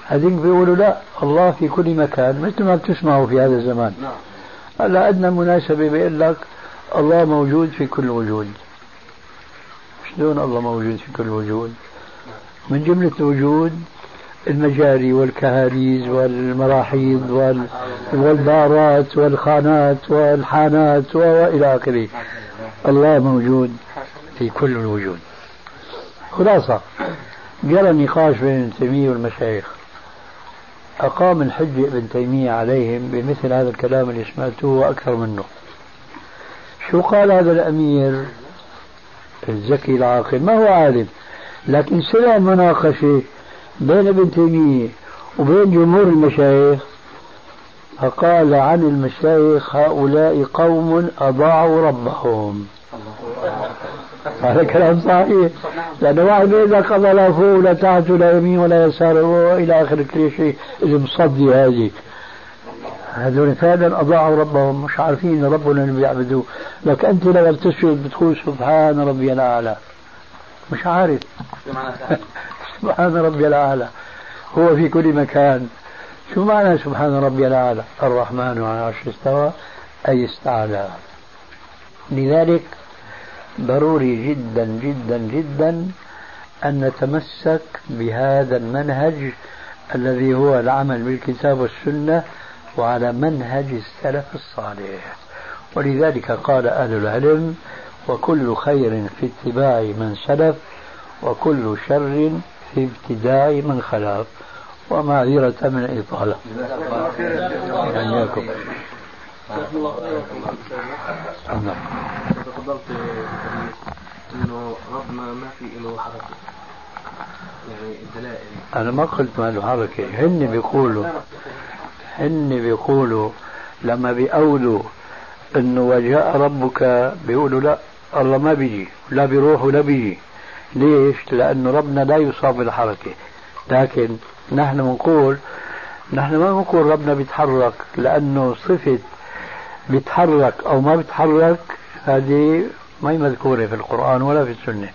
هذيك بيقولوا لا الله في كل مكان مثل ما بتسمعوا في هذا الزمان. هلا أدنى مناسبة بيقول لك الله موجود في كل وجود. شلون الله موجود في كل وجود؟ من جملة الوجود المجاري والكهاريز والمراحيض وال... والبارات والخانات والحانات وإلى آخره. الله موجود. في كل الوجود. خلاصة جرى نقاش بين ابن تيمية والمشايخ. أقام الحجة ابن تيمية عليهم بمثل هذا الكلام اللي سمعته وأكثر منه. شو قال هذا الأمير؟ الذكي العاقل. ما هو عالم لكن سمع المناقشة بين ابن تيمية وبين جمهور المشايخ. فقال عن المشايخ هؤلاء قوم أضاعوا ربهم. هذا كلام صحيح. لأن واحد إذا قضى لا فوق ولا تحت ولا يمين ولا يسار وإلى آخر كل شيء. المصدي هذه. هذول فعلا أضاعوا ربهم. مش عارفين ربنا اللي بيعبدوه. لك أنت لما بتسجد بتقول سبحان ربي الأعلى. مش عارف. سبحان ربي الأعلى. هو في كل مكان. شو معنى سبحان ربي الأعلى؟ الرحمن على العرش استوى أي استعلى. لذلك ضروري جدا جدا جدا أن نتمسك بهذا المنهج الذي هو العمل بالكتاب والسنة وعلى منهج السلف الصالح. ولذلك قال أهل العلم وكل خير في اتباع من سلف وكل شر في ابتداع من خلف. ومعذرة من الإطالة يعني تفضلت إنه ربنا ما في له حركة. يعني الدلائل. أنا ما قلت ما له حركة. هن بيقولوا هن بيقولوا لما بيقولوا إنه وجاء ربك بيقولوا لا الله ما بيجي. لا بيروح ولا بيجي. ليش؟ لأنه ربنا لا يصاب بالحركة. لكن نحن بنقول نحن ما بنقول ربنا بيتحرك لأنه صفة بيتحرك أو ما بيتحرك هذه ما هي مذكورة في القرآن ولا في السنة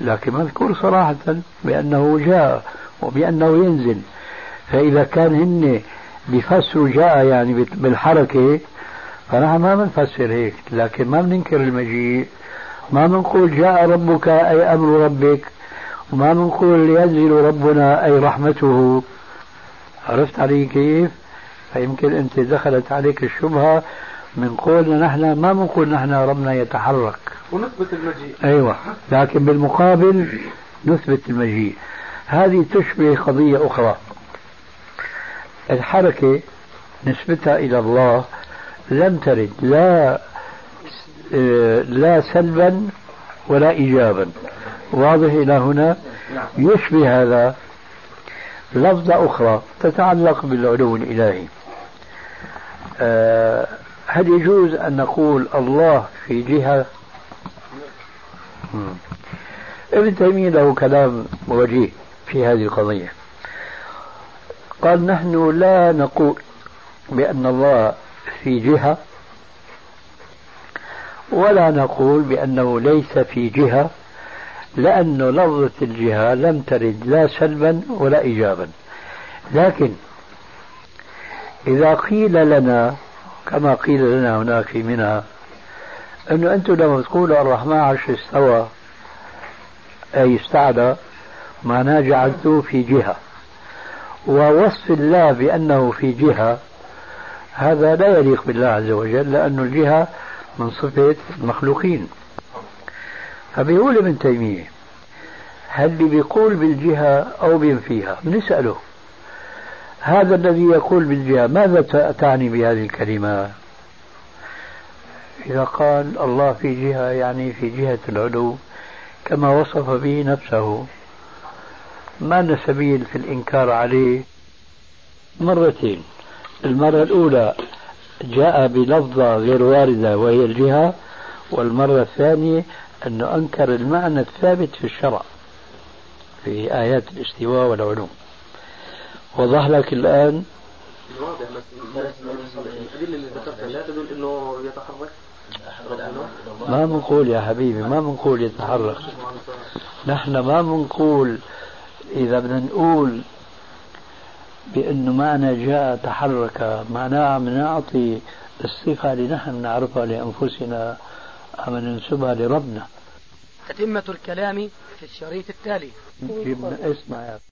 لكن مذكور صراحة بأنه جاء وبأنه ينزل. فإذا كان هن بيفسروا جاء يعني بالحركة فنحن ما بنفسر هيك لكن ما بننكر المجيء. ما بنقول جاء ربك أي أمر ربك وما بنقول ينزل ربنا أي رحمته. عرفت علي كيف؟ فيمكن أنت دخلت عليك الشبهة من قولنا نحن ما بنقول نحن ربنا يتحرك. ونثبت المجيء. أيوة لكن بالمقابل نثبت المجيء. هذه تشبه قضية أخرى. الحركة نسبتها إلى الله لم ترد لا لا سلبا ولا إيجابا. واضح إلى هنا؟ يشبه هذا لفظة أخرى تتعلق بالعلو الإلهي. أه هل يجوز أن نقول الله في جهة؟ ابن تيمية له كلام وجيه في هذه القضية. قال نحن لا نقول بأن الله في جهة ولا نقول بأنه ليس في جهة لأن لفظة الجهة لم ترد لا سلبا ولا إيجابا. لكن إذا قيل لنا كما قيل لنا هناك في منى أنه أنتم لما تقولوا الرحمن عرش استوى أي استعلى معناه جعلتوه في جهة. ووصف الله بأنه في جهة هذا لا يليق بالله عز وجل لأن الجهة من صفة المخلوقين. فبيقول ابن تيمية هل اللي بيقول بالجهة أو بينفيها بنسأله. هذا الذي يقول بالجهة ماذا تعني بهذه الكلمة؟ إذا قال الله في جهة يعني في جهة العلو كما وصف به نفسه. ما لنا سبيل في الإنكار عليه؟ مرتين. المرة الأولى جاء بلفظة غير واردة وهي الجهة والمرة الثانية أنه أنكر المعنى الثابت في الشرع في آيات الاستواء والعلوم. وضح لك الآن واضح الأدلة اللي ذكرتها لا تدل أنه يتحرك ما بنقول يا حبيبي ما بنقول يتحرك. نحن ما بنقول إذا بدنا نقول بأنه معنى جاء تحرك معناه عم نعطي الصفة اللي نحن نعرفها لأنفسنا عم ننسبها لربنا. تتمة الكلام في الشريط التالي. اسمع يا